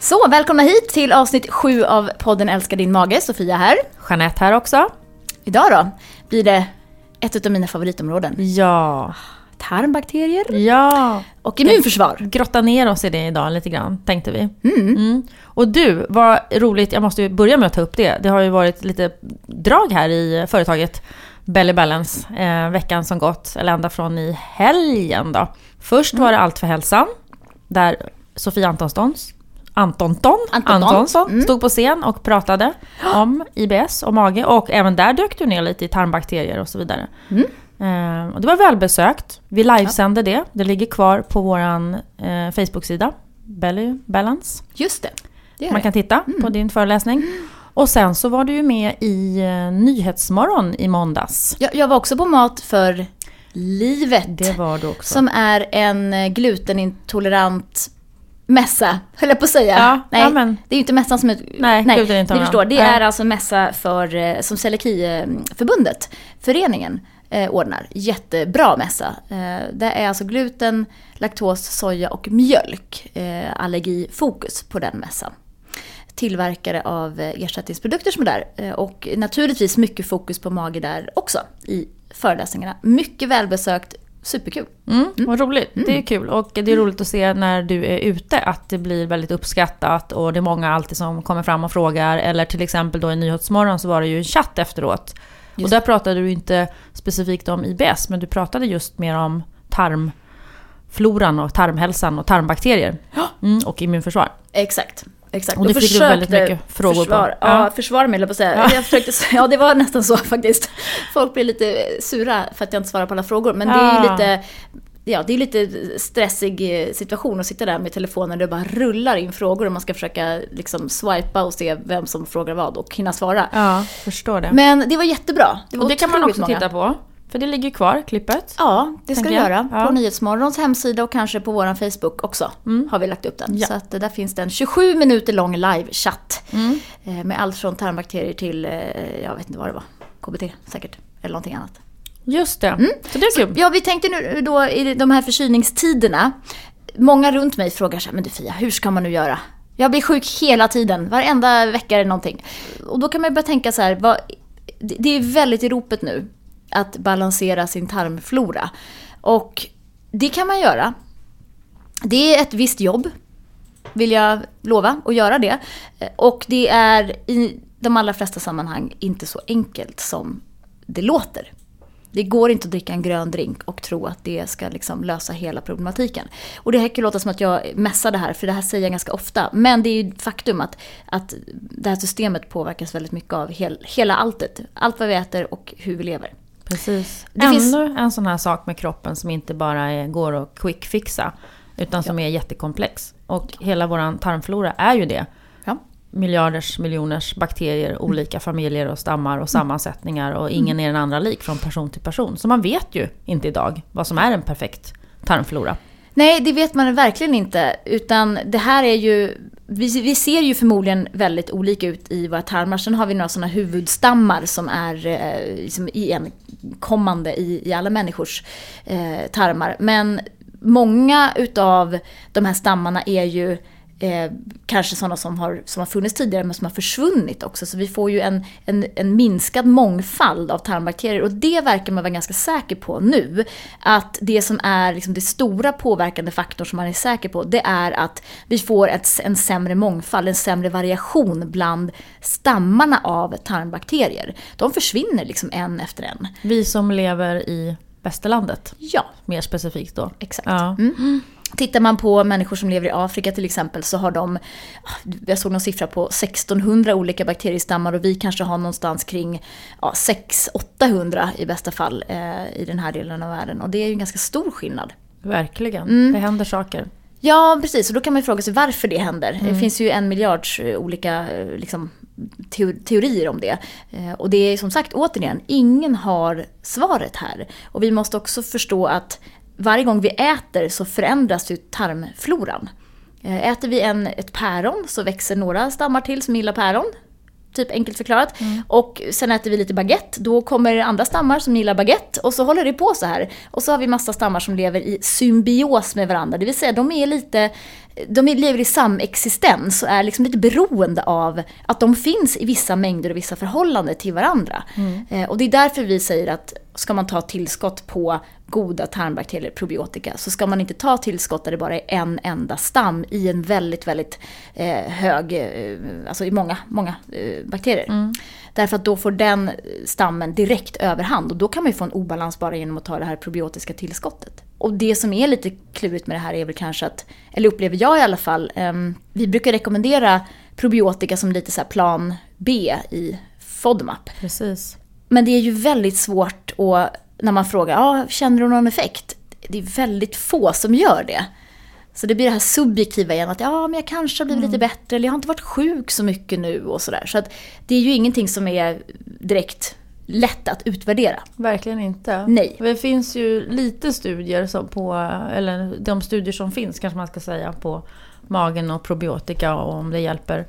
Så, välkomna hit till avsnitt 7 av podden Älska din mage. Sofia här. Jeanette här också. Idag då blir det ett av mina favoritområden. Ja. Tarmbakterier Ja. och immunförsvar. Grotta ner oss i det idag lite grann, tänkte vi. Mm. Och du, vad roligt, jag måste ju börja med att ta upp det. Det har ju varit lite drag här i företaget Belly Balance eh, veckan som gått, eller ända från i helgen då. Först var det Allt för hälsan, där Sofia Antonssons Antonton, Antonton. Antonsson Mm. stod på scen och pratade om IBS och mage. Och även där dök du ner lite i tarmbakterier och så vidare. Mm. Eh, och det var välbesökt. Vi livesände det. Det ligger kvar på vår eh, Facebook-sida. Belly Balance. Just det. det Man kan titta på din föreläsning. Och sen så var du ju med i eh, Nyhetsmorgon i måndags. Jag, jag var också på Mat för livet. Det var du också. Som är en eh, glutenintolerant mässa, höll jag på att säga. Ja, Nej, ja, men- det är ju inte mässan som är... Nej, ni glutenintolerant. förstår. Det Nej. är alltså mässa för, eh, som Celiakieförbundet, föreningen, eh, ordnar. Jättebra mässa. Eh, det är alltså gluten, laktos, soja och mjölk. Eh, allergifokus på den mässan. Tillverkare av eh, ersättningsprodukter som är där. Eh, och naturligtvis mycket fokus på mage där också i föreläsningarna. Mycket välbesökt, superkul. Mm, vad roligt. Det är kul. Och det är roligt att se när du är ute att det blir väldigt uppskattat och det är många alltid som kommer fram och frågar. Eller till exempel då i Nyhetsmorgon så var det ju en chatt efteråt. och Just där pratade du inte specifikt om IBS, men du pratade just mer om tarmfloran och tarmhälsan och tarmbakterier. Mm, och immunförsvar. Exakt. Exakt. Och det Då fick du väldigt mycket frågor på. försvar, Ja. Ja, försvara mig på säga. Jag försökte, ja, det var nästan så faktiskt. Folk blir lite sura för att jag inte svarar på alla frågor. Men det är ju Ja. lite, ja, det är lite stressig eh, situation att sitta där med telefonen och det bara rullar in frågor och man ska försöka liksom swipa och se vem som frågar vad och hinna svara. Ja, förstår det. Men det var jättebra. Det var och det kan man också många. titta på. För det ligger kvar, klippet. Ja, det ska jag. göra. Ja. På Nyhetsmorgons hemsida och kanske på vår Facebook också har vi lagt upp den. Ja. Så att där finns det en 27 minuter lång live-chatt. Mm. Eh, Med allt från tarmbakterier till, eh, jag vet inte vad det var, KBT säkert. Eller någonting annat. Just det. Mm. Så det är kul. Ja, vi tänkte nu då i de här förkylningstiderna. Många runt mig frågar så här, men du Fia, hur ska man nu göra? Jag blir sjuk hela tiden, varenda vecka är det någonting. Och då kan man ju börja tänka så här, vad, det det är väldigt i ropet nu att balansera sin tarmflora. Och det kan man göra. Det är ett visst jobb, vill jag lova, att göra det. Och det är i de allra flesta sammanhang inte så enkelt som det låter. Det går inte att dricka en grön drink och tro att det ska liksom lösa hela problematiken. Och det här kan låta som att jag mässar det här, för det här säger jag ganska ofta. Men det är ju faktum att, att det här systemet påverkas väldigt mycket av hel, hela alltet. Allt vad vi äter och hur vi lever. Precis. Det Ännu finns- en sån här sak med kroppen som inte bara går att quick-fixa. Utan som är jättekomplex. Och hela vår tarmflora är ju det. Ja. Miljarders, miljoners bakterier, olika familjer och stammar och sammansättningar. Och ingen är den andra lik från person till person. Så man vet ju inte idag vad som är en perfekt tarmflora. Nej, det vet man verkligen inte. Utan det här är ju... Vi, vi ser ju förmodligen väldigt olika ut i våra tarmar. Sen har vi några sådana huvudstammar som är eh, liksom igenkommande i, i alla människors eh, tarmar. Men många utav de här stammarna är ju eh, kanske sådana som har, som har funnits tidigare men som har försvunnit också. Så vi får ju en, en, en minskad mångfald av tarmbakterier och det verkar man vara ganska säker på nu. Att det som är liksom det stora påverkande faktorn som man är säker på det är att vi får ett, en sämre mångfald, en sämre variation bland stammarna av tarmbakterier. De försvinner liksom en efter en. Vi som lever i västerlandet, Ja, mer specifikt då. exakt. Ja. Mm. Tittar man på människor som lever i Afrika till exempel så har de, jag såg någon siffra på 1600 olika bakteriestammar och vi kanske har någonstans kring ja, 600-800 i bästa fall eh, i den här delen av världen. Och det är ju en ganska stor skillnad. Verkligen, det händer saker. Ja, precis. Och då kan man ju fråga sig varför det händer. Det finns ju en miljards eh, olika eh, liksom, teorier om det. Eh, och det är som sagt, återigen, ingen har svaret här. Och vi måste också förstå att varje gång vi äter så förändras ju tarmfloran. Eh, äter vi en, ett päron så växer några stammar till som gillar päron. Typ enkelt förklarat. Och sen äter vi lite baguette, då kommer andra stammar som gillar baguette och så håller det på så här. Och så har vi massa stammar som lever i symbios med varandra, det vill säga de är lite de lever i samexistens och är liksom lite beroende av att de finns i vissa mängder och vissa förhållanden till varandra. Eh, och det är därför vi säger att ska man ta tillskott på goda tarmbakterier, probiotika, så ska man inte ta tillskott där det bara är en enda stam i en väldigt, väldigt eh, hög, eh, alltså i många, många eh, bakterier. Därför att då får den stammen direkt överhand och då kan man ju få en obalans bara genom att ta det här probiotiska tillskottet. Och det som är lite klurigt med det här är väl kanske att, eller upplever jag i alla fall, ehm, vi brukar rekommendera probiotika som lite så här plan B i FODMAP. Precis. Men det är ju väldigt svårt att, när man frågar, ja, känner du någon effekt? Det är väldigt få som gör det. Så det blir det här subjektiva igen, att ja, men jag kanske har blivit lite bättre, eller jag har inte varit sjuk så mycket nu och sådär. Så att det är ju ingenting som är direkt lätt att utvärdera. Verkligen inte. Nej. Det finns ju lite studier som på, eller de studier som finns kanske man ska säga, på magen och probiotika och om det hjälper.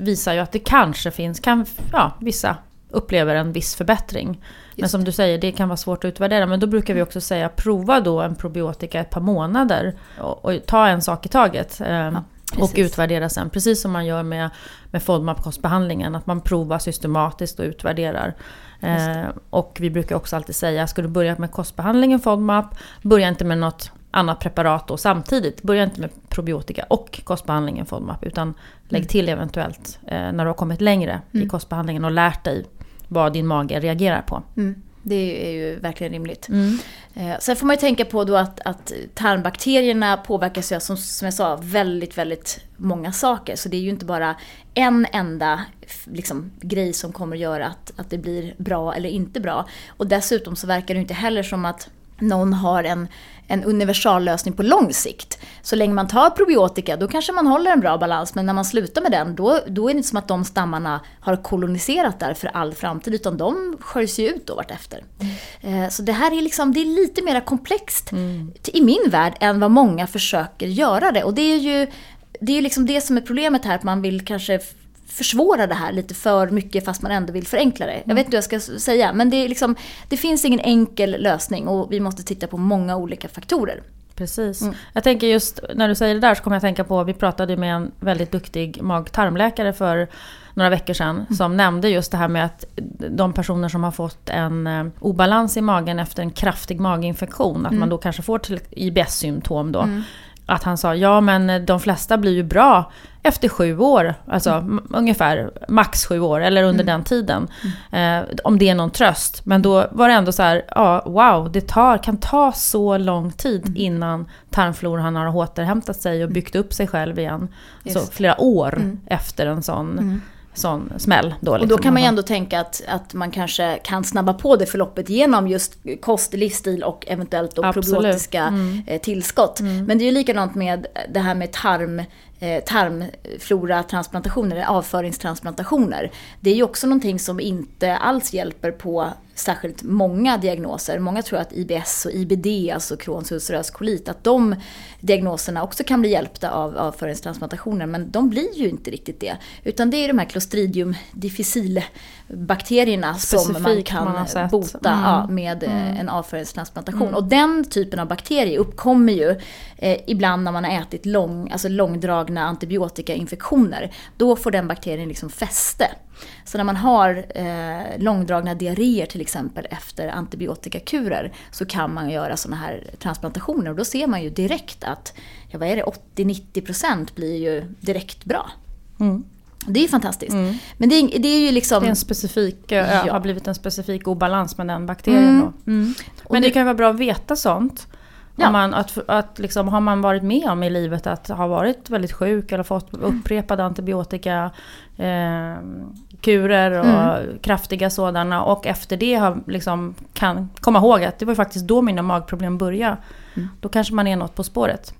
Visar ju att det kanske finns, kan, ja, vissa upplever en viss förbättring. Men Just som du säger, det kan vara svårt att utvärdera. Men då brukar vi också säga prova då en probiotika ett par månader. Och, och ta en sak i taget. eh, och precis. utvärdera sen. Precis som man gör med, med FODMAP-kostbehandlingen. Att man provar systematiskt och utvärderar. Eh, och vi brukar också alltid säga, ska du börja med kostbehandlingen FODMAP, börja inte med något annat preparat då samtidigt. Börja inte med probiotika och kostbehandlingen FODMAP. Utan lägg till eventuellt eh, när du har kommit längre i kostbehandlingen och lärt dig vad din mage reagerar på. Mm. Det är ju verkligen rimligt. Eh, Sen får man ju tänka på då att, att tarmbakterierna påverkas ju som, som jag sa väldigt, väldigt många saker. Så det är ju inte bara en enda liksom, grej som kommer göra att, att det blir bra eller inte bra. Och dessutom så verkar det ju inte heller som att någon har en, en universallösning på lång sikt. Så länge man tar probiotika då kanske man håller en bra balans men när man slutar med den då, då är det inte som att de stammarna har koloniserat där för all framtid utan de sköljs ju ut då vartefter. Eh, Så det här är, liksom, det är lite mer komplext i min värld än vad många försöker göra det. Och det är ju det, är liksom det som är problemet här, att man vill kanske försvåra det här lite för mycket fast man ändå vill förenkla det. Jag vet inte hur jag ska säga, men det, liksom, det finns ingen enkel lösning och vi måste titta på många olika faktorer. Precis. Jag tänker just när du säger det där så kommer jag att tänka på, vi pratade med en väldigt duktig mag-tarmläkare för några veckor sedan. Som nämnde just det här med att de personer som har fått en eh, obalans i magen efter en kraftig maginfektion, att man då kanske får till IBS-symptom då. Att han sa, ja men de flesta blir ju bra efter sju år, alltså m- ungefär max sju år, eller under den tiden. Eh, om det är någon tröst. Men då var det ändå så här, ja wow, det tar, kan ta så lång tid innan tarmfloran har återhämtat sig och byggt upp sig själv igen. Så Just. flera år efter en sån, sån smäll. Då, Och då liksom. kan man ju ändå tänka att, att man kanske kan snabba på det förloppet genom just kost, livsstil och eventuellt då Absolut. probiotiska eh, tillskott. Men det är ju likadant med det här med tarm, Eh, tarmfloratransplantationer, avföringstransplantationer. Det är ju också någonting som inte alls hjälper på särskilt många diagnoser. Många tror att IBS och IBD, alltså Crohns ulcerös kolit, att de diagnoserna också kan bli hjälpta av avföringstransplantationer. Men de blir ju inte riktigt det. Utan det är de här Clostridium difficile bakterierna som man kan man bota Mm. ja, med eh, en avföringstransplantation. Och den typen av bakterier uppkommer ju eh, ibland när man har ätit lång, alltså långdragna antibiotikainfektioner. Då får den bakterien liksom fäste. Så när man har eh, långdragna diarréer till exempel efter antibiotikakurer så kan man göra sådana här transplantationer och då ser man ju direkt att, ja vad är det, 80-90% blir ju direkt bra. Mm. Det är ju fantastiskt. Men det är, det är ju liksom... Det är en specifik, eh, Ja. har blivit en specifik obalans med den bakterien Mm. då. Men det kan ju vara bra att veta sånt. Ja. Man, att, att liksom, har man varit med om i livet att ha varit väldigt sjuk eller fått upprepade antibiotika eh, kurer och kraftiga sådana och efter det har, liksom, kan komma ihåg att det var faktiskt då mina magproblem började. Då kanske man är något på spåret.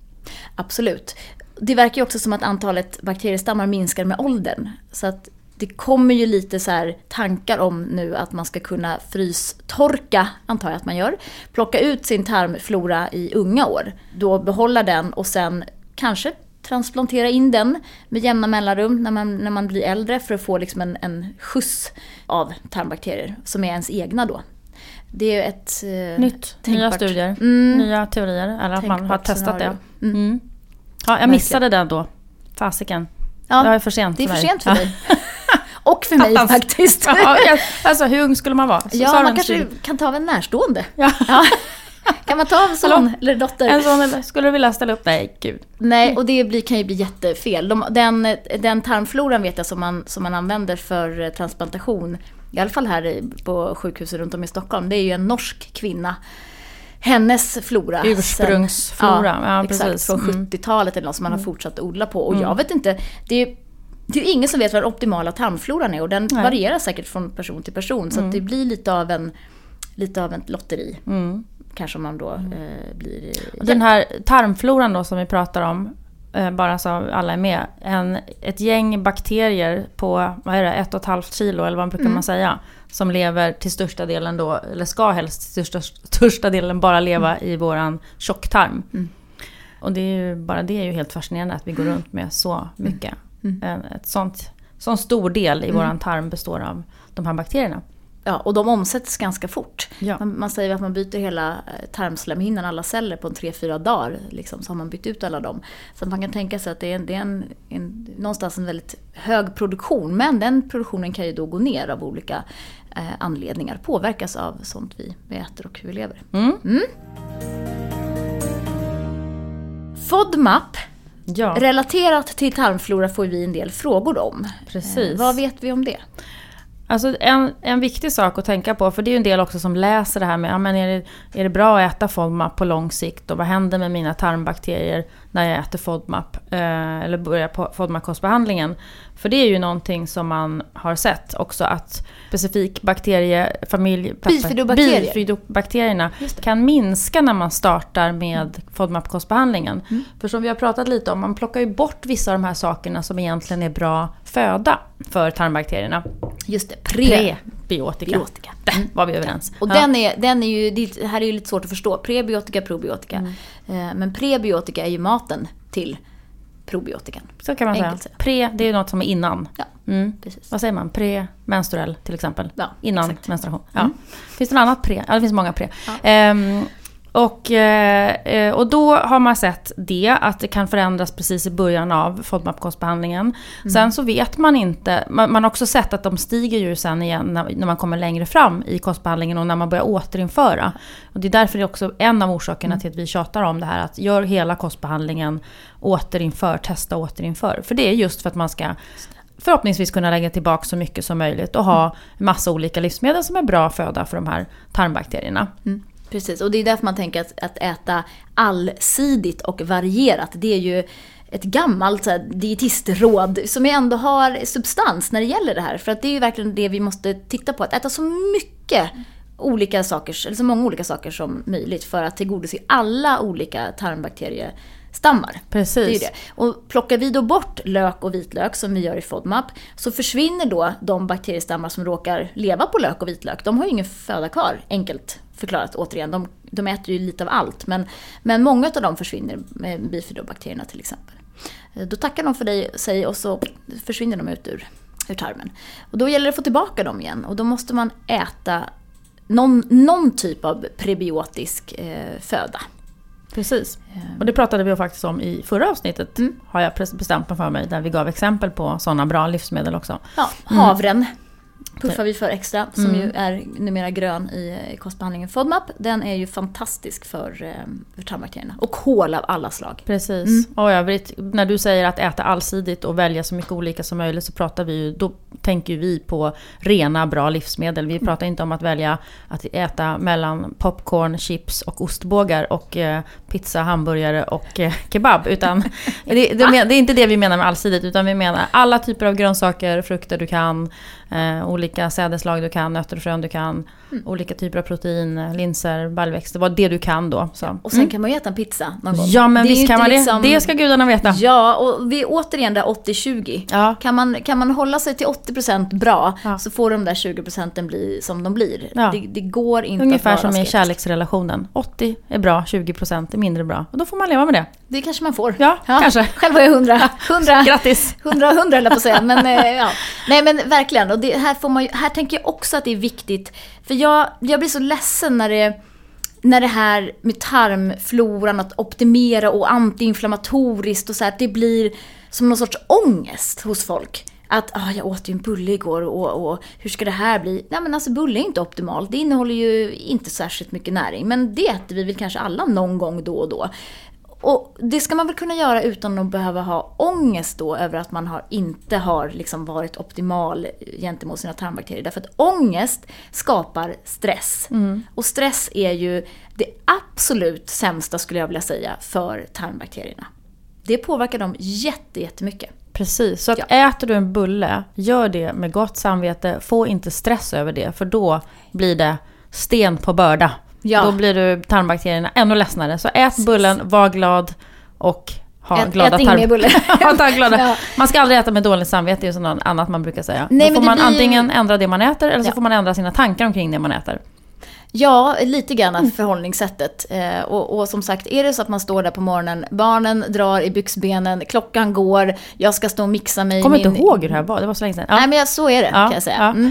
Absolut. Det verkar ju också som att antalet bakteriestammar minskar med åldern. Så att det kommer ju lite så tankar om nu att man ska kunna frystorka, antar jag att man gör. Plocka ut sin tarmflora i unga år. Då behålla den och sen kanske transplantera in den med jämna mellanrum när man, när man blir äldre för att få liksom en, en skjuts av tarmbakterier som är ens egna då. Det är ett... eh, Nytt, nya tänkbart- studier, Mm. nya teorier. Eller att man har testat det. scenario. Mm. Ja, jag missade den då. Fasiken. Ja, det är för sent Det är för för sent för dig. Och för mig Attans. faktiskt. Ja, alltså hur ung skulle man vara? Så- Ja, man kanske stil? kan ta av en närstående. Ja. Kan man ta en son Hallå? eller dotter? En sån, eller skulle du vilja ställa upp? Nej, gud. Nej, och det blir, kan ju bli jättefel. De, den, den tarmfloran vet jag som man, som man använder för eh, transplantation, i alla fall här på sjukhusen runt om i Stockholm, det är ju en norsk kvinna. Hennes flora. sen- Ursprungsflora, ja, exakt. precis. Från Mm. 70-talet eller något som man har fortsatt att odla på. Och jag vet inte, det är det är ju ingen som vet vad den optimala tarmfloran är och den Nej. varierar säkert från person till person. Så att det blir lite av en, lite av en lotteri. Mm. Kanske man då eh, blir... Och Den här tarmfloran då som vi pratar om, eh, bara så alla är med. En, ett gäng bakterier på, vad är det, ett och ett halvt kilo eller vad brukar Mm. man säga? Som lever till största delen då, eller ska helst till största, största delen bara leva i våran tjocktarm. Mm. Och det är ju, bara det är ju helt fascinerande att vi går runt med så mycket. Mm. En, ett sånt, sån stor del i våran tarm består av de här bakterierna. Ja, och de omsätts ganska fort. Ja. Man, man säger att man byter hela eh, tarmslemhinnan, alla celler, på en 3-4 dagar. Liksom, så har man bytt ut alla dem. Så man kan tänka sig att det är, en, det är en, en, någonstans en väldigt hög produktion. Men den produktionen kan ju då gå ner av olika eh, anledningar. Påverkas av sånt vi, vi äter och hur vi lever. Mm. FODMAP, Ja, relaterat till tarmflora får vi en del frågor om. precis. Eh, vad vet vi om det? Alltså en, en viktig sak att tänka på, för det är ju en del också som läser det här med, ja, men är, det, är det bra att äta FODMAP på lång sikt och vad händer med mina tarmbakterier när jag äter FODMAP? Eh, eller börjar på FODMAP-kostbehandlingen. För det är ju någonting som man har sett också att specifik bakteriefamilj... Bifidobakterier. Bifidobakterierna kan minska när man startar med FODMAP-kostbehandlingen. Mm. För som vi har pratat lite om, man plockar ju bort vissa av de här sakerna som egentligen är bra föda för tarmbakterierna. Just det, pre Prebiotika. Biotika. Där var vi överens. Och Ja. den är, den är ju, det här är ju lite svårt att förstå. Prebiotika, probiotika. Mm. Eh, Men prebiotika är ju maten till probiotikan. Så kan man säga. Enkelt sagt. Pre, det är ju något som är innan. Ja, Mm. precis. Vad säger man? Premenstruell till exempel. Ja, Innan exakt. menstruation. Ja. Mm. Finns det något annat pre? Ja, det finns många pre. Ja. Ehm, och, eh, eh, och då har man sett det, att det kan förändras precis i början av FODMAP-kostbehandlingen. Mm. Sen så vet man inte, man, man har också sett att de stiger ju sen igen när, när man kommer längre fram i kostbehandlingen och när man börjar återinföra. Och det är därför det är också en av orsakerna Mm. till att vi tjatar om det här, att gör hela kostbehandlingen, återinför, testa återinför. För det är just för att man ska förhoppningsvis kunna lägga tillbaka så mycket som möjligt och ha massa olika livsmedel som är bra föda för de här tarmbakterierna. Mm. Precis, och det är därför man tänker att, att äta allsidigt och varierat, det är ju ett gammalt så här, dietistråd som ändå har substans när det gäller det här. För att det är ju verkligen det vi måste titta på, att äta så mycket olika saker, eller så många olika saker som möjligt för att tillgodose alla olika tarmbakterier tarmbakteriestammar. Precis. Det är det. Och plockar vi då bort lök och vitlök som vi gör i FODMAP så försvinner då de bakteriestammar som råkar leva på lök och vitlök. De har ju ingen föda kvar, enkelt förklarat återigen. De, de äter ju lite av allt men, men många av dem försvinner med bifidobakterierna till exempel. Eh, Då tackar de för dig, sig och så försvinner de ut ur, ur tarmen. Och då gäller det att få tillbaka dem igen och då måste man äta någon, någon typ av prebiotisk eh, föda. Precis. Och det pratade vi faktiskt om i förra avsnittet, Mm. har jag bestämt mig för mig, där vi gav exempel på sådana bra livsmedel också. Ja, havren puffar vi för extra, som Mm. ju är numera grön i, kostbehandlingen FODMAP. Den är ju fantastisk för, eh, för tarmbakterierna. Och kol av alla slag. Precis. Mm. Och övrigt, när du säger att äta allsidigt och välja så mycket olika som möjligt så pratar vi ju, då tänker vi på rena, bra livsmedel. Vi pratar inte om att välja att äta mellan popcorn, chips och ostbågar och eh, pizza, hamburgare och eh, kebab. Utan det, det, det, är inte det vi menar med allsidigt, utan vi menar alla typer av grönsaker, frukter du kan, eh, olika sädeslag du kan, nötter och frön du kan, mm. olika typer av protein, linser, baljväxter, vad det du kan då. Så. Och sen mm. kan man ju äta en pizza någon gång. Ja men visst kan man liksom... det, det ska gudarna veta. Ja, och vi är återigen där 80-20. Ja. Kan, man, kan man hålla sig till 80% bra ja. så får de där 20% bli som de blir. Det, det, går inte Ungefär att vara som i kärleksrelationen. 80 är bra, 20% är mindre bra. Och då får man leva med det. Det kanske man får. Ja, ja. kanske. Själv har jag 100. 100 Grattis! 100 100 på att säga. Men, eh, ja. Nej men verkligen. Och det, här, får man, här tänker jag också att det är viktigt. För jag, jag blir så ledsen när det när det här med tarmfloran, att optimera och antiinflammatoriskt och så här, det blir som någon sorts ångest hos folk. Att ah, jag åt ju en bulle igår och, och hur ska det här bli? Nej men alltså bulle är inte optimalt. Det innehåller ju inte särskilt mycket näring. Men det äter vi väl kanske alla någon gång då och då. Och det ska man väl kunna göra utan att behöva ha ångest då över att man har, inte har liksom varit optimal gentemot sina tarmbakterier. Därför att ångest skapar stress. Mm. Och stress är ju det absolut sämsta skulle jag vilja säga för tarmbakterierna. Det påverkar dem jättemycket. Precis, så att ja. äter du en bulle, gör det med gott samvete. Få inte stress över det, för då blir det sten på börda. Ja. Då blir du tarmbakterierna ännu ledsnare. Så ät bullen, var glad och ha ät, glada tarmar. ja. Man ska aldrig äta med dåligt samvete, det är något annat man brukar säga. Nej, Då får man blir... antingen ändra det man äter eller så får man ändra sina tankar omkring det man äter. Ja, lite grann mm. förhållningssättet. Eh, och, och, som sagt, är det så att man står där på morgonen, barnen drar i byxbenen, klockan går, jag ska stå och mixa mig. Kommer min... inte ihåg hur det här var, det var så länge sedan. Ja. Nej men så är det ja, kan jag säga. Mm.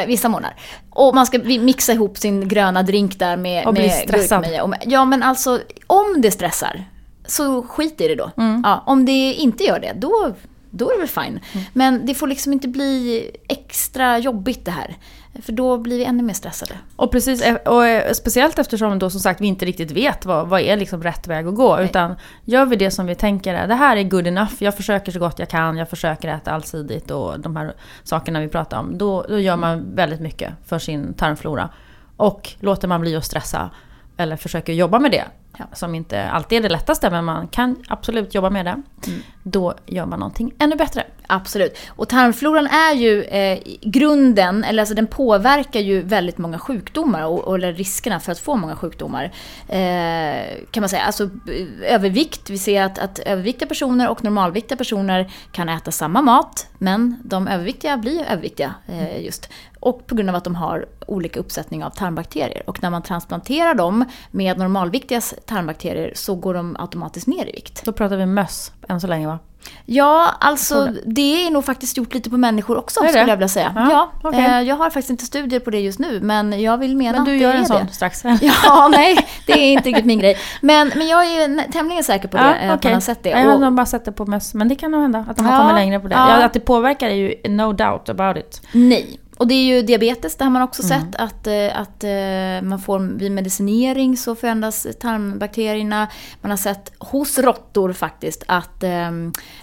Eh, vissa morgnar. Och man ska mixa ihop sin gröna drink där med, och med stressad. Och, ja men alltså, om det stressar, så skit i det då. Mm. Ja, om det inte gör det, då, då är det väl fine. Mm. Men det får liksom inte bli extra jobbigt det här. För då blir vi ännu mer stressade. Och precis, eh, och eh, speciellt eftersom då som sagt vi inte riktigt vet vad, vad är liksom rätt väg att gå. Nej. Utan gör vi det som vi tänker är, det här är good enough, jag försöker så gott jag kan, jag försöker äta allsidigt och de här sakerna vi pratar om. Då, då gör man väldigt mycket för sin tarmflora. Och låter man bli att stressa, eller försöker jobba med det, ja. som inte alltid är det lättaste men man kan absolut jobba med det. Mm. Då gör man någonting ännu bättre. Absolut. Och tarmfloran är ju eh, grunden, eller alltså den påverkar ju väldigt många sjukdomar och, eller riskerna för att få många sjukdomar. Eh, kan man säga. Alltså övervikt, vi ser att, att överviktiga personer och normalviktiga personer kan äta samma mat men de överviktiga blir överviktiga eh, just. Och på grund av att de har olika uppsättning av tarmbakterier. Och när man transplanterar dem med normalviktigas tarmbakterier så går de automatiskt ner i vikt. Då pratar vi möss än så länge va? Ja, alltså det. det är nog faktiskt gjort lite på människor också skulle jag vilja säga. Ja, ja okay. Eh, jag har faktiskt inte studier på det just nu men jag vill mena Men du att gör det en sån det. strax? Ja, nej, det är inte riktigt min grej. Men, men jag är tämligen säker på det, ja, att man har sett det. Jag har nog bara sett det på möss, men det kan nog hända att de har kommit längre på det. Ja. att det påverkar är ju no doubt about it. Nej, och det är ju diabetes, där har man också mm. sett att, eh, att eh, man får vid medicinering så förändras tarmbakterierna. Man har sett hos råttor faktiskt att, eh,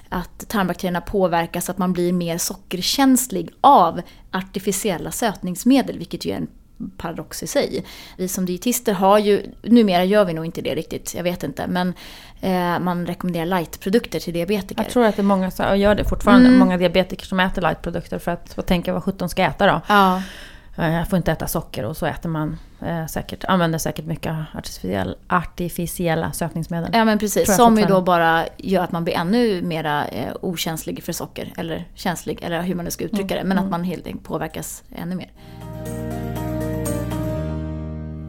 att tarmbakterierna påverkas, att man blir mer sockerkänslig av artificiella sötningsmedel, vilket ju är en paradox i sig. Vi som dietister har ju, numera gör vi nog inte det riktigt, jag vet inte, men eh, man rekommenderar lightprodukter till diabetiker. Jag tror att det är många som gör det fortfarande, mm. många diabetiker som äter lightprodukter för att och tänka vad sjutton ska jag äta då? Ja. Eh, jag får inte äta socker och så äter man eh, säkert, använder säkert mycket artificiell, artificiella sötningsmedel. Ja men precis, som ju då bara gör att man blir ännu mer eh, okänslig för socker. Eller känslig, eller hur man nu ska uttrycka mm. det. Men att mm. man helt enkelt påverkas ännu mer.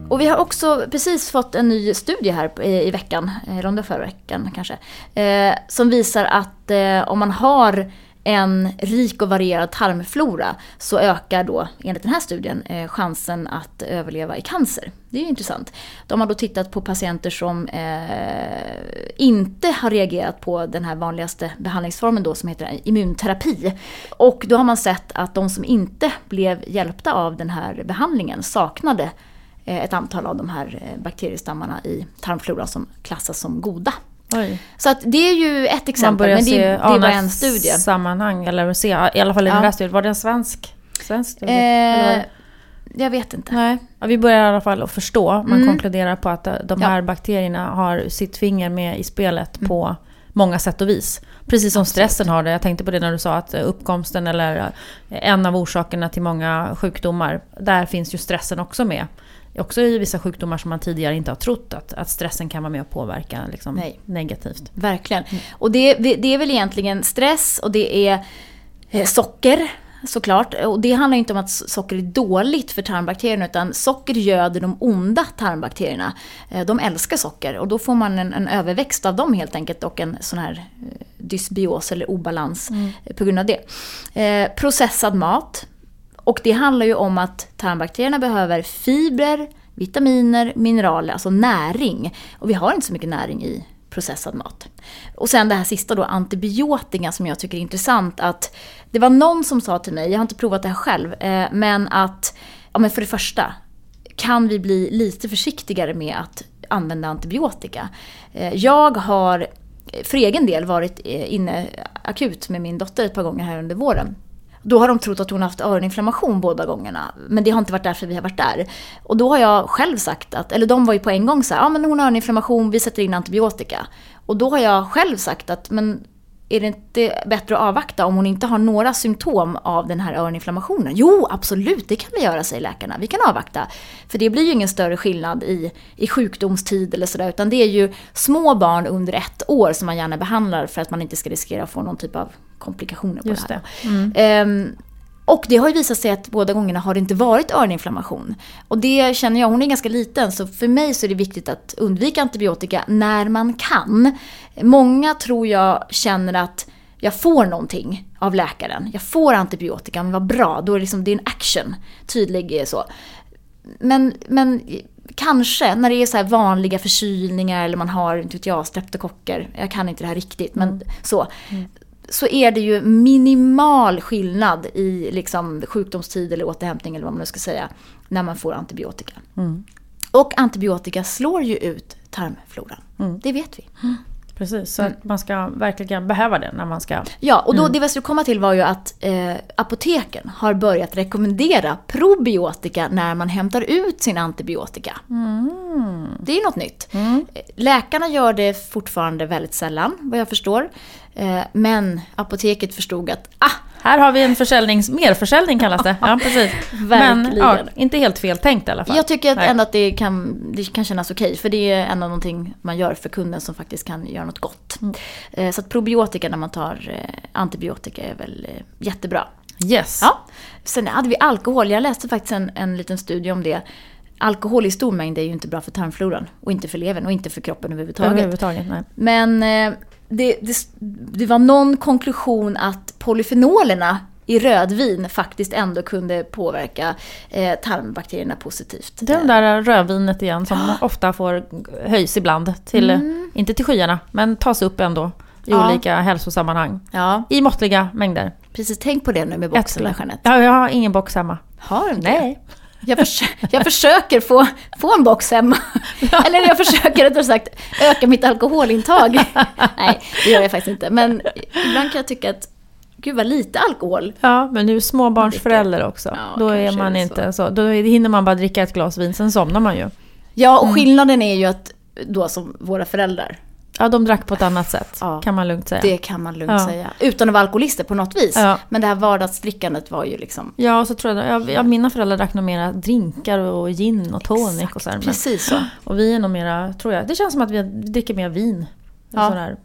Och vi har också precis fått en ny studie här i, veckan, eller om det förra veckan kanske, eh, som visar att eh, om man har en rik och varierad tarmflora så ökar då, enligt den här studien, eh, chansen att överleva i cancer. Det är ju intressant. De har då tittat på patienter som eh, inte har reagerat på den här vanligaste behandlingsformen då som heter immunterapi. Och då har man sett att de som inte blev hjälpta av den här behandlingen saknade ett antal av de här eh, bakteriestammarna i tarmfloran som klassas som goda. Oj. Så att det är ju ett exempel, men det, se, det ett en studie. sammanhang, eller se, i alla fall i den Ja. där studien. Var det en svensk, svensk studie? Var Eh, jag vet inte. Nej, ja, vi börjar i alla fall att förstå. Man Mm. konkluderar på att eh, de Ja. här bakterierna har sitt finger med i spelet Mm. på många sätt och vis. Precis som stressen har det. Jag tänkte på det när du sa att eh, uppkomsten eller eh, en av orsakerna till många sjukdomar, där finns ju stressen också med. Också i vissa sjukdomar som man tidigare inte har trott att, att stressen kan vara med och påverka liksom, negativt. Verkligen. Och det, det är väl egentligen stress och det är eh, socker såklart. Och det handlar inte om att socker är dåligt för tarmbakterierna utan socker göder de onda tarmbakterierna. Eh, De älskar socker och då får man en, en överväxt av dem helt enkelt och en sån här eh, dysbios eller obalans eh, på grund av det. Eh, processad mat. Och det handlar ju om att tarmbakterierna behöver fibrer, vitaminer, mineraler, alltså näring. Och vi har inte så mycket näring i processad mat. Och sen det här sista då, antibiotika som jag tycker är intressant. Att det var någon som sa till mig, jag har inte provat det här själv, eh, men att ja, men för det första kan vi bli lite försiktigare med att använda antibiotika. Eh, Jag har för egen del varit eh, inne akut med min dotter ett par gånger här under våren. Då har de trott att hon haft öroninflammation båda gångerna. Men det har inte varit därför vi har varit där. Och då har jag själv sagt att, eller de var ju på en gång så här, ja men hon har öroninflammation, vi sätter in antibiotika. Och då har jag själv sagt att, men är det inte bättre att avvakta om hon inte har några symptom av den här öroninflammationen? Jo, absolut, det kan vi göra, säger läkarna. Vi kan avvakta. För det blir ju ingen större skillnad i, i sjukdomstid eller sådär, utan det är ju små barn under ett år som man gärna behandlar för att man inte ska riskera att få någon typ av komplikationer på Just det här. det. Mm. Ehm, och det har ju visat sig att båda gångerna har det inte varit öroninflammation. Och det känner jag, hon är ganska liten, så för mig så är det viktigt att undvika antibiotika när man kan. Många tror jag känner att jag får någonting av läkaren. Jag får antibiotika, men vad bra, då är det, liksom, det är en action. Tydlig eh, så. Men, men kanske när det är så här vanliga förkylningar eller man har, inte vet jag, streptokocker. Jag kan inte det här riktigt, men så. Så är det ju minimal skillnad i liksom sjukdomstid eller återhämtning eller vad man nu ska säga. När man får antibiotika. Mm. Och antibiotika slår ju ut tarmfloran. Mm. Det vet vi. Precis, så Mm. att man ska verkligen behöva det när man ska... Ja, och då det jag skulle komma till var ju att eh, apoteken har börjat rekommendera probiotika när man hämtar ut sin antibiotika. Det är något nytt. Mm. Läkarna gör det fortfarande väldigt sällan, vad jag förstår. Eh, men apoteket förstod att, ah, Här har vi en försäljnings... merförsäljning kallas det. Ja, precis. Men ja, inte helt fel tänkt i alla fall. Jag tycker att ändå att det kan, det kan kännas okej, för det är ändå någonting man gör för kunden som faktiskt kan göra något gott. Mm. Eh, Så att probiotika när man tar eh, antibiotika är väl eh, jättebra. Yes. Ja. Sen hade vi alkohol, jag läste faktiskt en, en liten studie om det. Alkohol i stor mängd är ju inte bra för tarmfloran och inte för levern och inte för kroppen överhuvudtaget. Överhuvudtaget. Men det, det, det var någon konklusion att polyfenolerna i rödvin faktiskt ändå kunde påverka eh, tarmbakterierna positivt. Det är det där rödvinet igen som ofta får höjs ibland. Till, Inte till skyarna, men tas upp ändå i Mm. Ja. olika hälsosammanhang. Ja, I måttliga mängder. precis. Tänk på det nu med boxen Jeanette. Ja, jag har ingen box hemma. Har du inte? Nej. Jag, försö jag försöker få, få en box hemma. Eller jag försöker rättare sagt öka mitt alkoholintag. Nej, det gör jag faktiskt inte. Men ibland kan jag tycka att, gud vad lite alkohol. Ja, men nu är småbarnsförälder också. Ja, då är man är inte så. Då hinner man bara dricka ett glas vin, sen somnar man ju. Ja, och skillnaden är ju att då som våra föräldrar, Ja, de drack på ett annat sätt, Ja. kan man lugnt säga. det kan man lugnt Ja. säga. Utan att vara alkoholister på något vis. Ja. Men det här vardagsdrickandet var ju liksom... Ja, och så tror jag, ja, ja, mina föräldrar drack nog mera drinkar och gin och tonic och så här, men, Precis så. Och vi är nog mera, tror jag, det känns som att vi dricker mer vin. Ja. Sådär,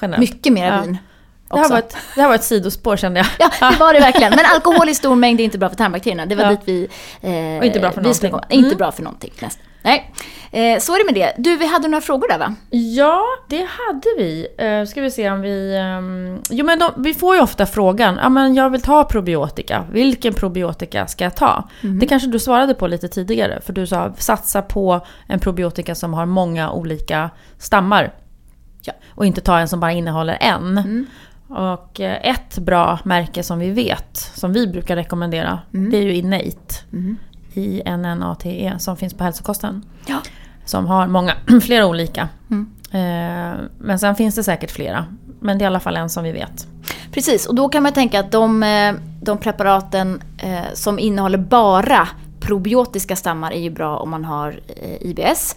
generellt. Mycket mer vin. Det här, var ett, det här var ett sidospår kände jag. Ja, det var det verkligen. Men alkohol i stor mängd är inte bra för tarmbakterierna. Det var Ja. dit vi... Eh, Och inte bra för vi någonting. komma. Inte Mm. bra för någonting. Nästan. Nej. Eh, så är det med det. Du, vi hade några frågor där va? Ja, det hade vi. Uh, ska vi se om vi... ehm, jo men de, vi får ju ofta frågan, ja men jag vill ta probiotika. Vilken probiotika ska jag ta? Mhm. Det kanske du svarade på lite tidigare, för du sa satsa på en probiotika som har många olika stammar. Ja. Och inte ta en som bara innehåller en. Mm. Och eh, ett bra märke som vi vet, som vi brukar rekommendera, Mm. det är ju Innate. Mm. I NNATE E, som finns på hälsokosten. Ja. Som har många, flera olika Mm. Eh, men sen finns det säkert flera. Men det är i alla fall en som vi vet. Precis, och då kan man tänka att de, eh, de preparaten eh, som innehåller bara probiotiska stammar är ju bra om man har eh, IBS.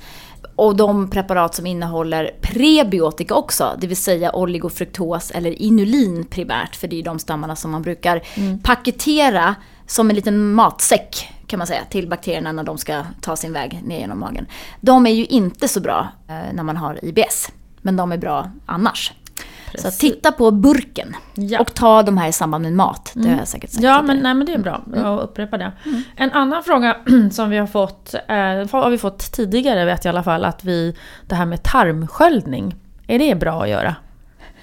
Och de preparat som innehåller prebiotika också, det vill säga oligofruktos eller inulin primärt, för det är de stammarna som man brukar mm. paketera som en liten matsäck kan man säga till bakterierna när de ska ta sin väg ner genom magen. De är ju inte så bra eh, när man har IBS, men de är bra annars. Precis. Så titta på burken ja. och ta de här i samband med mat. Det har jag säkert sagt Ja, men, nej, men det är bra. Mm. Jag upprepar det. Mm. En annan fråga som vi har fått, eh, har vi fått tidigare vet jag i alla fall, att vi, det här med tarmsköljning, är det bra att göra?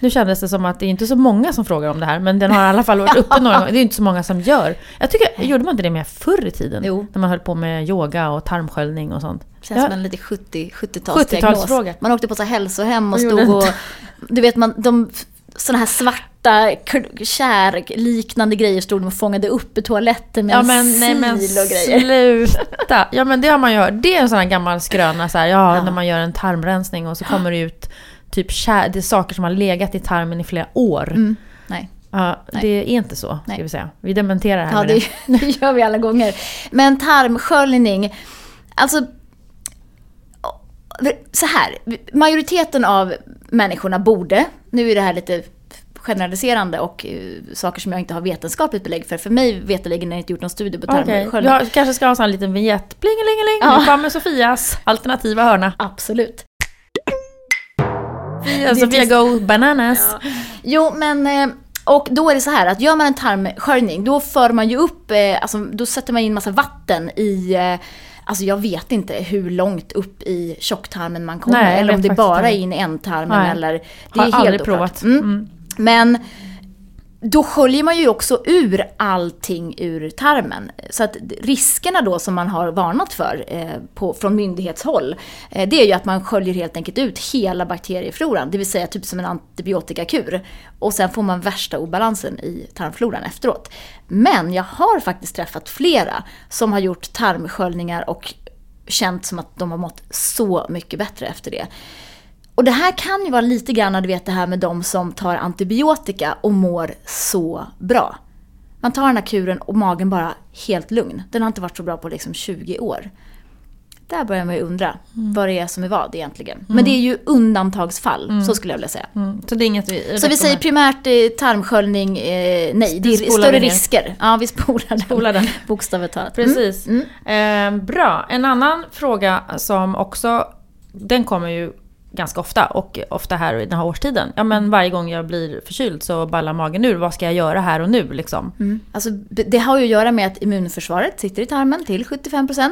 Nu kändes det som att det är inte så många som frågar om det här, men den har i alla fall varit uppe några gånger. Det är inte så många som gör. Jag tycker, gjorde man inte det mer förr i tiden? Jo. När man höll på med yoga och tarmsköljning och sånt. Känns ja. som en lite 70, 70-talsdiagnos. 70 man åkte på så hälsohem och stod och... Du vet, man, de, såna här svarta kärliknande grejer stod de och fångade upp i toaletten med ja, men, en sil men, och grejer. Sluta! Ja men det har man ju hört. Det är en sån här gammal skröna så här, ja, ja, när man gör en tarmrensning och så kommer det ut typ kär, det är saker som har legat i tarmen i flera år. Mm. Nej. Ja, det är inte så, ska vi säga. Vi dementerar här Ja, det, det gör vi alla gånger. Men tarmsköljning, alltså så här, majoriteten av människorna borde, nu är det här lite generaliserande och uh, saker som jag inte har vetenskapligt belägg för. För mig veterligen har jag inte gjort någon studie på tarmsköljning. Okay. Du kanske ska ha en sån liten vignett. Plingelingeling, ja. nu kommer Sofias alternativa hörna. Absolut. Sofia, Sofia go bananas. Ja. Jo, men... Eh, och då är det så här att gör man en tarmsköljning, då för man ju upp, eh, alltså då sätter man in massa vatten i Alltså jag vet inte hur långt upp i tjocktarmen man kommer. Nej, eller om det bara är in i ändtarmen eller... Det är Har helt provat. Mm. Mm. Men då sköljer man ju också ur allting ur tarmen. Så att riskerna då som man har varnat för eh, på, från myndighetshåll, eh, det är ju att man sköljer helt enkelt ut hela bakteriefloran, det vill säga typ som en antibiotikakur. Och sen får man värsta obalansen i tarmfloran efteråt. Men jag har faktiskt träffat flera som har gjort tarmsköljningar och känt som att de har mått så mycket bättre efter det. Och det här kan ju vara lite grann, du vet det här med de som tar antibiotika och mår så bra. Man tar den här kuren och magen bara helt lugn. Den har inte varit så bra på liksom 20 år. Där börjar man ju undra mm. vad det är som är vad egentligen. Mm. Men det är ju undantagsfall, mm. så skulle jag vilja säga. Mm. Så det är inget vi Så vi säger primärt eh, tarmsköljning, eh, nej. Det är större risker. Ja, vi spolar. Spolar den. Bokstavligt talat. Precis. Eh, bra. En annan fråga som också, den kommer ju ganska ofta och ofta här i den här årstiden. Ja men varje gång jag blir förkyld så ballar magen ur. Vad ska jag göra här och nu liksom? Mm. Alltså, det har ju att göra med att immunförsvaret sitter i tarmen till 75%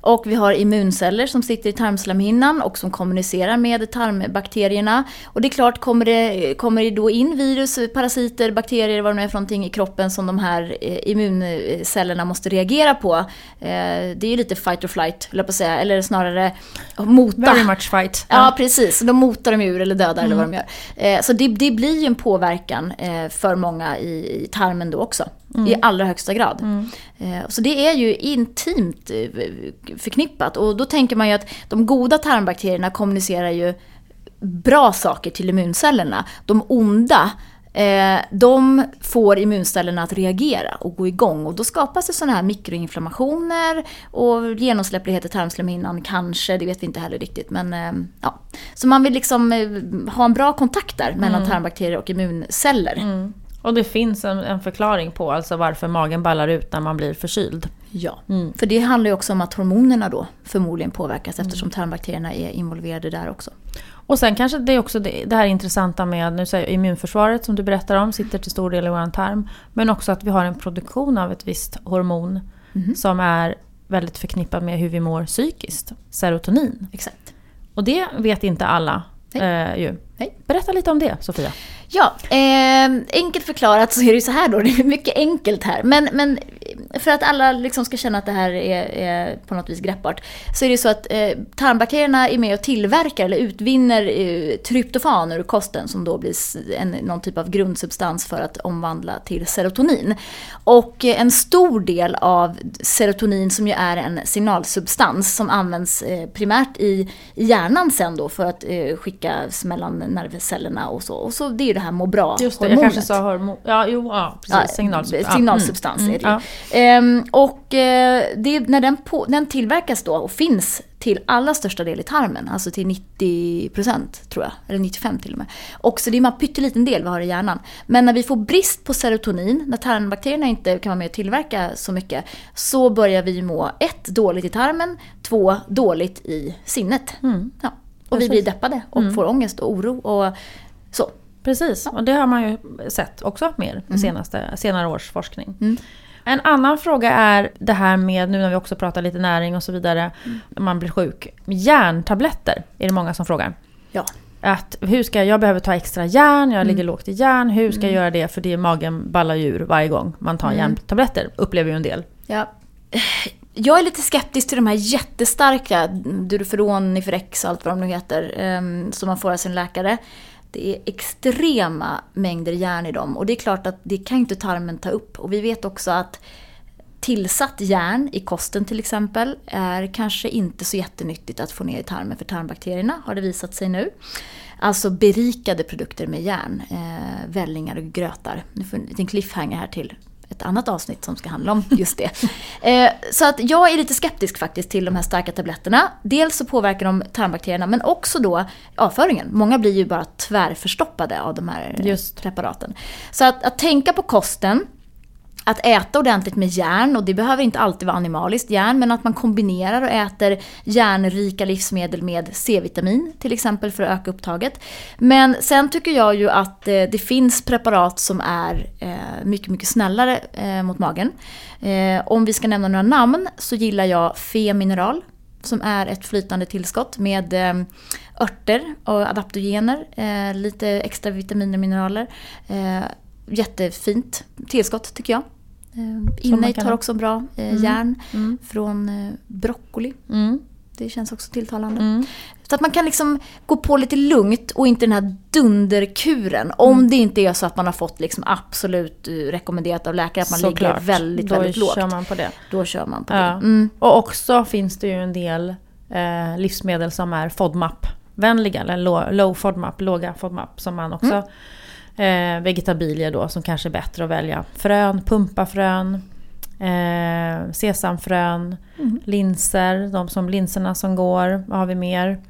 och vi har immunceller som sitter i tarmslemhinnan och som kommunicerar med tarmbakterierna. Och det är klart, kommer det, kommer det då in virus, parasiter, bakterier, vad det nu är för någonting i kroppen som de här eh, immuncellerna måste reagera på. Eh, det är ju lite fight or flight, på att säga, eller snarare mota. Very much fight. Ja, precis precis. De motar dem ur eller dödar mm. eller vad de gör. Eh, så det, det, blir ju en påverkan eh, för många i, i tarmen då också. Mm. I allra högsta grad. Mm. Eh, så det är ju intimt eh, förknippat. Och då tänker man ju att de goda tarmbakterierna kommunicerar ju bra saker till immuncellerna. De onda Eh, de får immuncellerna att reagera och gå igång och då skapas det sådana här mikroinflammationer och genomsläpplighet i tarmslemhinnan kanske, det vet vi inte heller riktigt. Men, eh, ja. Så man vill liksom eh, ha en bra kontakt där mellan mm. tarmbakterier och immunceller. Mm. Och det finns en, en, förklaring på alltså varför magen ballar ut när man blir förkyld. Ja, mm. för det handlar ju också om att hormonerna då förmodligen påverkas mm. eftersom tarmbakterierna är involverade där också. Och sen kanske det är också det, det här intressanta med nu säger immunförsvaret som du berättar om sitter till stor del i vår tarm. Men också att vi har en produktion av ett visst hormon mm. som är väldigt förknippat med hur vi mår psykiskt. Serotonin. Exakt. Och det vet inte alla. Eh, ju. Nej. Berätta lite om det Sofia. Ja, eh, enkelt förklarat så är det ju så här då, det är mycket enkelt här. Men, men för att alla liksom ska känna att det här är, är på något vis greppbart, så är det så att eh, tarmbakterierna är med och tillverkar eller utvinner eh, tryptofan ur kosten som då blir en, någon typ av grundsubstans för att omvandla till serotonin. Och eh, en stor del av serotonin som ju är en signalsubstans som används eh, primärt i, i hjärnan sen då för att eh, skickas mellan nervcellerna och så. Och så det är ju det här må bra-hormonet. Just det, jag kanske sa hormon. Ja, jo, ja precis. Ja, Signalsubstans. signalsubstans Mm, är det mm, ju. Ehm, och eh, det, när den, på, den tillverkas då och finns till allra största del i tarmen, alltså till 90% tror jag, eller 95 till och med. Och så det är en pytteliten del vi har i hjärnan. Men när vi får brist på serotonin, när tarmbakterierna inte kan vara med och tillverka så mycket, så börjar vi må ett, dåligt i tarmen, två, dåligt i sinnet. Mm. Ja. Och vi blir deppade och får ångest och oro och så. Precis, och det har man ju sett också mer i senaste, senare års forskning. Mm. En annan fråga är det här med, nu när vi också pratar lite näring och så vidare, när man blir sjuk. Järntabletter är det många som frågar. Ja. Att hur ska jag, jag behöver ta extra järn, jag ligger lågt i järn, hur ska jag göra det? För det magen ballar ur varje gång man tar järntabletter, upplever ju en del. Ja. Jag är lite skeptisk till de här jättestarka, Duroferon, Niferex och allt vad de nu heter, ehm, som man får av sin läkare. Det är extrema mängder järn i dem och det är klart att det kan inte tarmen ta upp. Och vi vet också att tillsatt järn i kosten till exempel är kanske inte så jättenyttigt att få ner i tarmen för tarmbakterierna har det visat sig nu. Alltså berikade produkter med järn, eh, vällingar och grötar. Nu får en liten cliffhanger här till ett annat avsnitt som ska handla om just det. Eh, så att jag är lite skeptisk faktiskt till de här starka tabletterna. Dels så påverkar de tarmbakterierna men också då avföringen. Många blir ju bara tvärförstoppade av de här Just. preparaten. Så att, att tänka på kosten, att äta ordentligt med järn, och det behöver inte alltid vara animaliskt järn, men att man kombinerar och äter järnrika livsmedel med C-vitamin till exempel för att öka upptaget. Men sen tycker jag ju att eh, det finns preparat som är eh, mycket, mycket snällare eh, mot magen. Om vi ska nämna några namn så gillar jag Fe-mineral som är ett flytande tillskott med örter och adaptogener, lite extra vitaminer och mineraler. Jättefint tillskott tycker jag. Eh, Innate kan har ha. också bra eh, Mm. järn Mm. från eh, broccoli. Mm. Det känns också tilltalande. Mm. Så att man kan liksom gå på lite lugnt och inte den här dunderkuren. Om Mm. det inte är så att man har fått liksom absolut eh, rekommenderat av läkare att man ligger Såklart. väldigt, Då väldigt lågt. kör man på det. Då kör man på Ja. det. Mm. Och också finns det ju en del eh, livsmedel som är FODMAP-vänliga, eller low, low FODMAP, låga FODMAP, som man också eh, vegetabilier då som kanske är bättre att välja. Frön, pumpafrön, eh, sesamfrön, Mm. linser, de som linserna som går, vad har vi mer?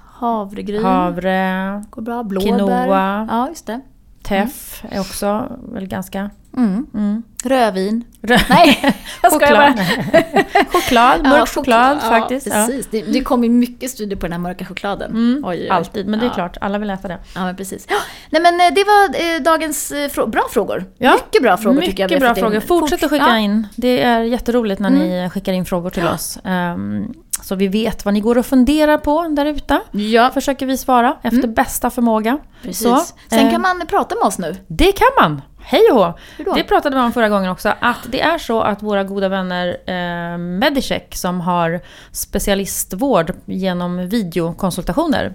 Havregryn Havre, går bra. Blåbär. quinoa. Ja, just det. teff är också väl ganska... Mm. Mm. Rödvin. Rö- Nej, jag skojar choklad. bara. choklad, mörk choklad ja, faktiskt. Ja. Precis. Det, det kommer mycket studier på den här mörka chokladen. Mm, Oj, oj, oj. Alltid, men det är Ja. klart, alla vill äta det. Ja, men precis. Ja, nej, men eh, det var eh, dagens eh, frå- bra frågor. Ja, mycket bra frågor Mycket tycker jag. bra frågor. Fortsätt att skicka Ja. in. Det är jätteroligt när ni skickar in frågor till oss. Ehm, så vi vet vad ni går och funderar på där ute. Ja, försöker vi svara efter bästa förmåga. precis. Så, Sen eh, kan man prata med oss nu. Det kan man! Hej och hå! Det pratade vi om förra gången också, att det är så att våra goda vänner eh, Medicheck som har specialistvård genom videokonsultationer.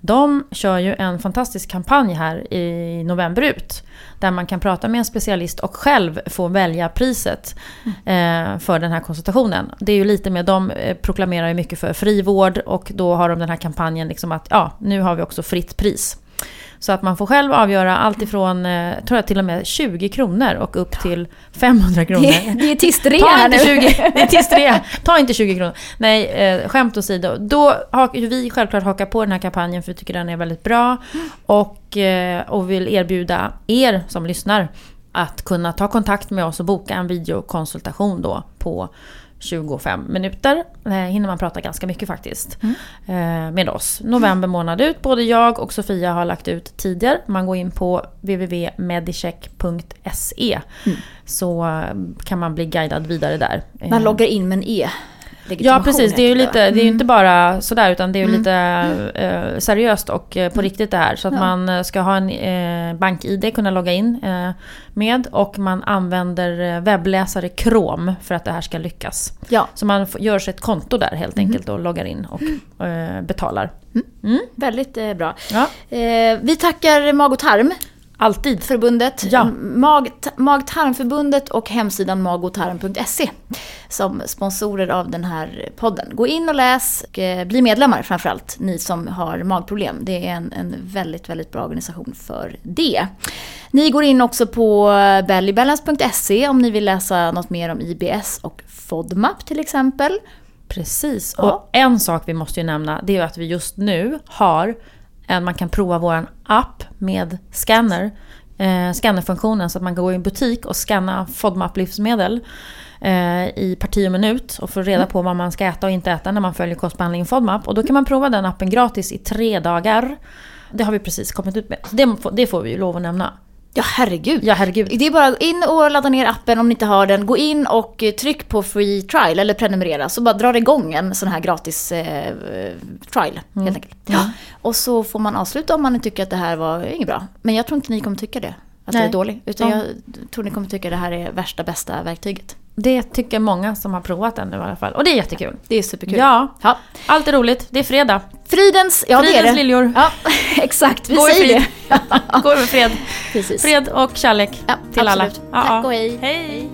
De kör ju en fantastisk kampanj här i november ut. Där man kan prata med en specialist och själv få välja priset eh, för den här konsultationen. Det är ju lite med, de eh, proklamerar ju mycket för frivård och då har de den här kampanjen liksom att ja, nu har vi också fritt pris. Så att man får själv avgöra allt ifrån, eh, tror jag till och med 20 kronor och upp till 500 kronor. Det, det är tistrea här nu. 20, det är tillstrea. Ta inte 20 kronor. Nej, eh, skämt åsido. Då har vi självklart hakat på den här kampanjen för vi tycker den är väldigt bra. Och, eh, och vill erbjuda er som lyssnar att kunna ta kontakt med oss och boka en videokonsultation då på 25 minuter. Eh, hinner man prata ganska mycket faktiskt. Eh, med oss. November månad ut. Både jag och Sofia har lagt ut tidigare. Man går in på www.medicheck.se. Så eh, kan man bli guidad vidare där. Eh, Man loggar in med en E. Ja precis, det är ju lite, det är ju Mm. inte bara sådär utan det är ju Mm. lite eh, seriöst och eh, på riktigt det här. Så att Ja. man eh, ska ha en eh, bank-id, kunna logga in eh, med och man använder eh, webbläsare Chrome för att det här ska lyckas. Ja, Så man gör sig ett konto där helt Mhm. enkelt och loggar in och betalar. väldigt eh, bra. Ja, vi tackar Mag och Tarm alltid. förbundet, Ja. Mag, Mag-Tarmförbundet och hemsidan magotarm.se som sponsorer av den här podden. Gå in och läs och eh, bli medlemmar framförallt, ni som har magproblem. Det är en, en väldigt, väldigt bra organisation för det. Ni går in också på bellybalance.se om ni vill läsa något mer om IBS och FODMAP till exempel. Precis. Ja. Och en sak vi måste ju nämna det är ju att vi just nu har man kan prova våran app med scanner. Eh, scannerfunktionen så att man kan gå i en butik och scanna FODMAP-livsmedel eh, i parti och minut och få reda på vad man ska äta och inte äta när man följer kostbehandlingen FODMAP. Och då kan man prova den appen gratis i tre dagar. Det har vi precis kommit ut med. Så det, får- det får vi ju lov att nämna. Ja, herregud. Ja, herregud. Det är bara in och ladda ner appen om ni inte har den. Gå in och eh, tryck på free trial eller prenumerera så bara drar det igång en sån här gratis eh, trial helt enkelt. Ja. Och så får man avsluta om man tycker att det här var inget bra. Men jag tror inte ni kommer tycka det. Att det Nej. är dåligt. Utan Ja. jag tror ni kommer tycka det här är värsta bästa verktyget. Det tycker många som har provat den nu i alla fall. Och det är jättekul. Det är superkul. Ja, ja. allt är roligt. Det är fredag. Fridens, ja det är Fridens det. liljor. Ja, exakt. Vi Gå säger frid. det. Gå med fred. Precis. Fred och kärlek Ja, till absolut. alla. Tack och hej. Hej.